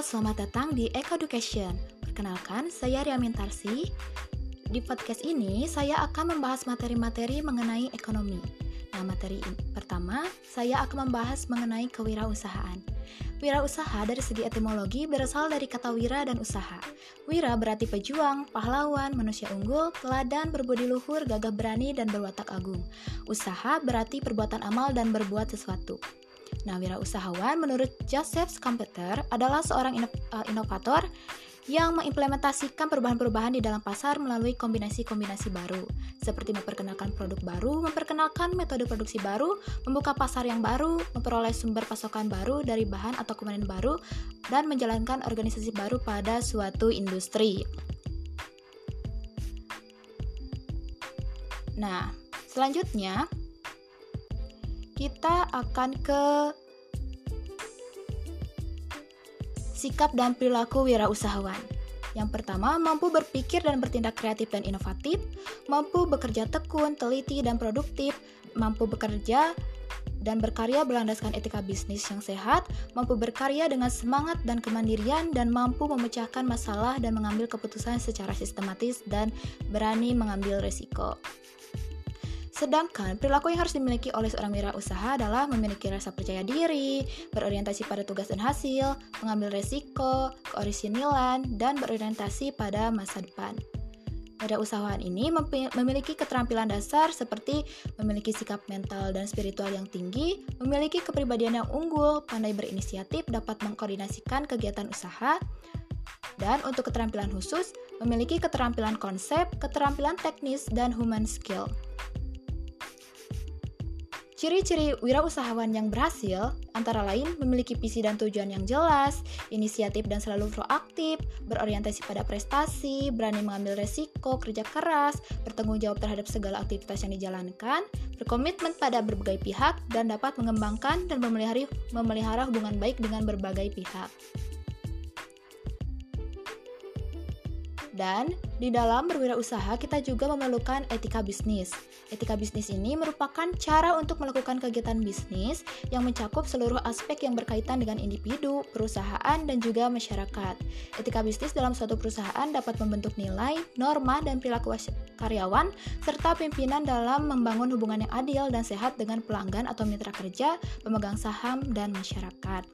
selamat datang di Eco Education. Perkenalkan, saya Ria Mintarsi. Di podcast ini, saya akan membahas materi-materi mengenai ekonomi. Nah, materi pertama, saya akan membahas mengenai kewirausahaan. Wirausaha dari segi etimologi berasal dari kata wira dan usaha. Wira berarti pejuang, pahlawan, manusia unggul, teladan, berbudi luhur, gagah berani, dan berwatak agung. Usaha berarti perbuatan amal dan berbuat sesuatu. Nah, wirausahawan menurut Joseph Schumpeter adalah seorang eh, inovator yang mengimplementasikan perubahan-perubahan di dalam pasar melalui kombinasi-kombinasi baru, seperti memperkenalkan produk baru, memperkenalkan metode produksi baru, membuka pasar yang baru, memperoleh sumber pasokan baru dari bahan atau komponen baru, dan menjalankan organisasi baru pada suatu industri. Nah, selanjutnya kita akan ke sikap dan perilaku wirausahawan. Yang pertama, mampu berpikir dan bertindak kreatif dan inovatif, mampu bekerja tekun, teliti, dan produktif, mampu bekerja dan berkarya berlandaskan etika bisnis yang sehat, mampu berkarya dengan semangat dan kemandirian, dan mampu memecahkan masalah dan mengambil keputusan secara sistematis dan berani mengambil resiko. Sedangkan perilaku yang harus dimiliki oleh seorang wirausaha adalah memiliki rasa percaya diri, berorientasi pada tugas dan hasil, mengambil resiko, keorisinilan, dan berorientasi pada masa depan. Pada usahawan ini memiliki keterampilan dasar seperti memiliki sikap mental dan spiritual yang tinggi, memiliki kepribadian yang unggul, pandai berinisiatif, dapat mengkoordinasikan kegiatan usaha, dan untuk keterampilan khusus, memiliki keterampilan konsep, keterampilan teknis, dan human skill. Ciri-ciri wirausahawan yang berhasil antara lain memiliki visi dan tujuan yang jelas, inisiatif dan selalu proaktif, berorientasi pada prestasi, berani mengambil resiko, kerja keras, bertanggung jawab terhadap segala aktivitas yang dijalankan, berkomitmen pada berbagai pihak, dan dapat mengembangkan dan memelihara, memelihara hubungan baik dengan berbagai pihak. Dan di dalam berwirausaha kita juga memerlukan etika bisnis. Etika bisnis ini merupakan cara untuk melakukan kegiatan bisnis yang mencakup seluruh aspek yang berkaitan dengan individu, perusahaan, dan juga masyarakat. Etika bisnis dalam suatu perusahaan dapat membentuk nilai, norma, dan perilaku karyawan, serta pimpinan dalam membangun hubungan yang adil dan sehat dengan pelanggan atau mitra kerja, pemegang saham, dan masyarakat.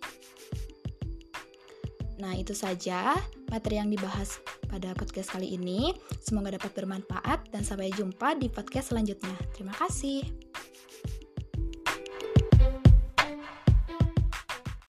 Nah, itu saja materi yang dibahas pada podcast kali ini. Semoga dapat bermanfaat dan sampai jumpa di podcast selanjutnya. Terima kasih.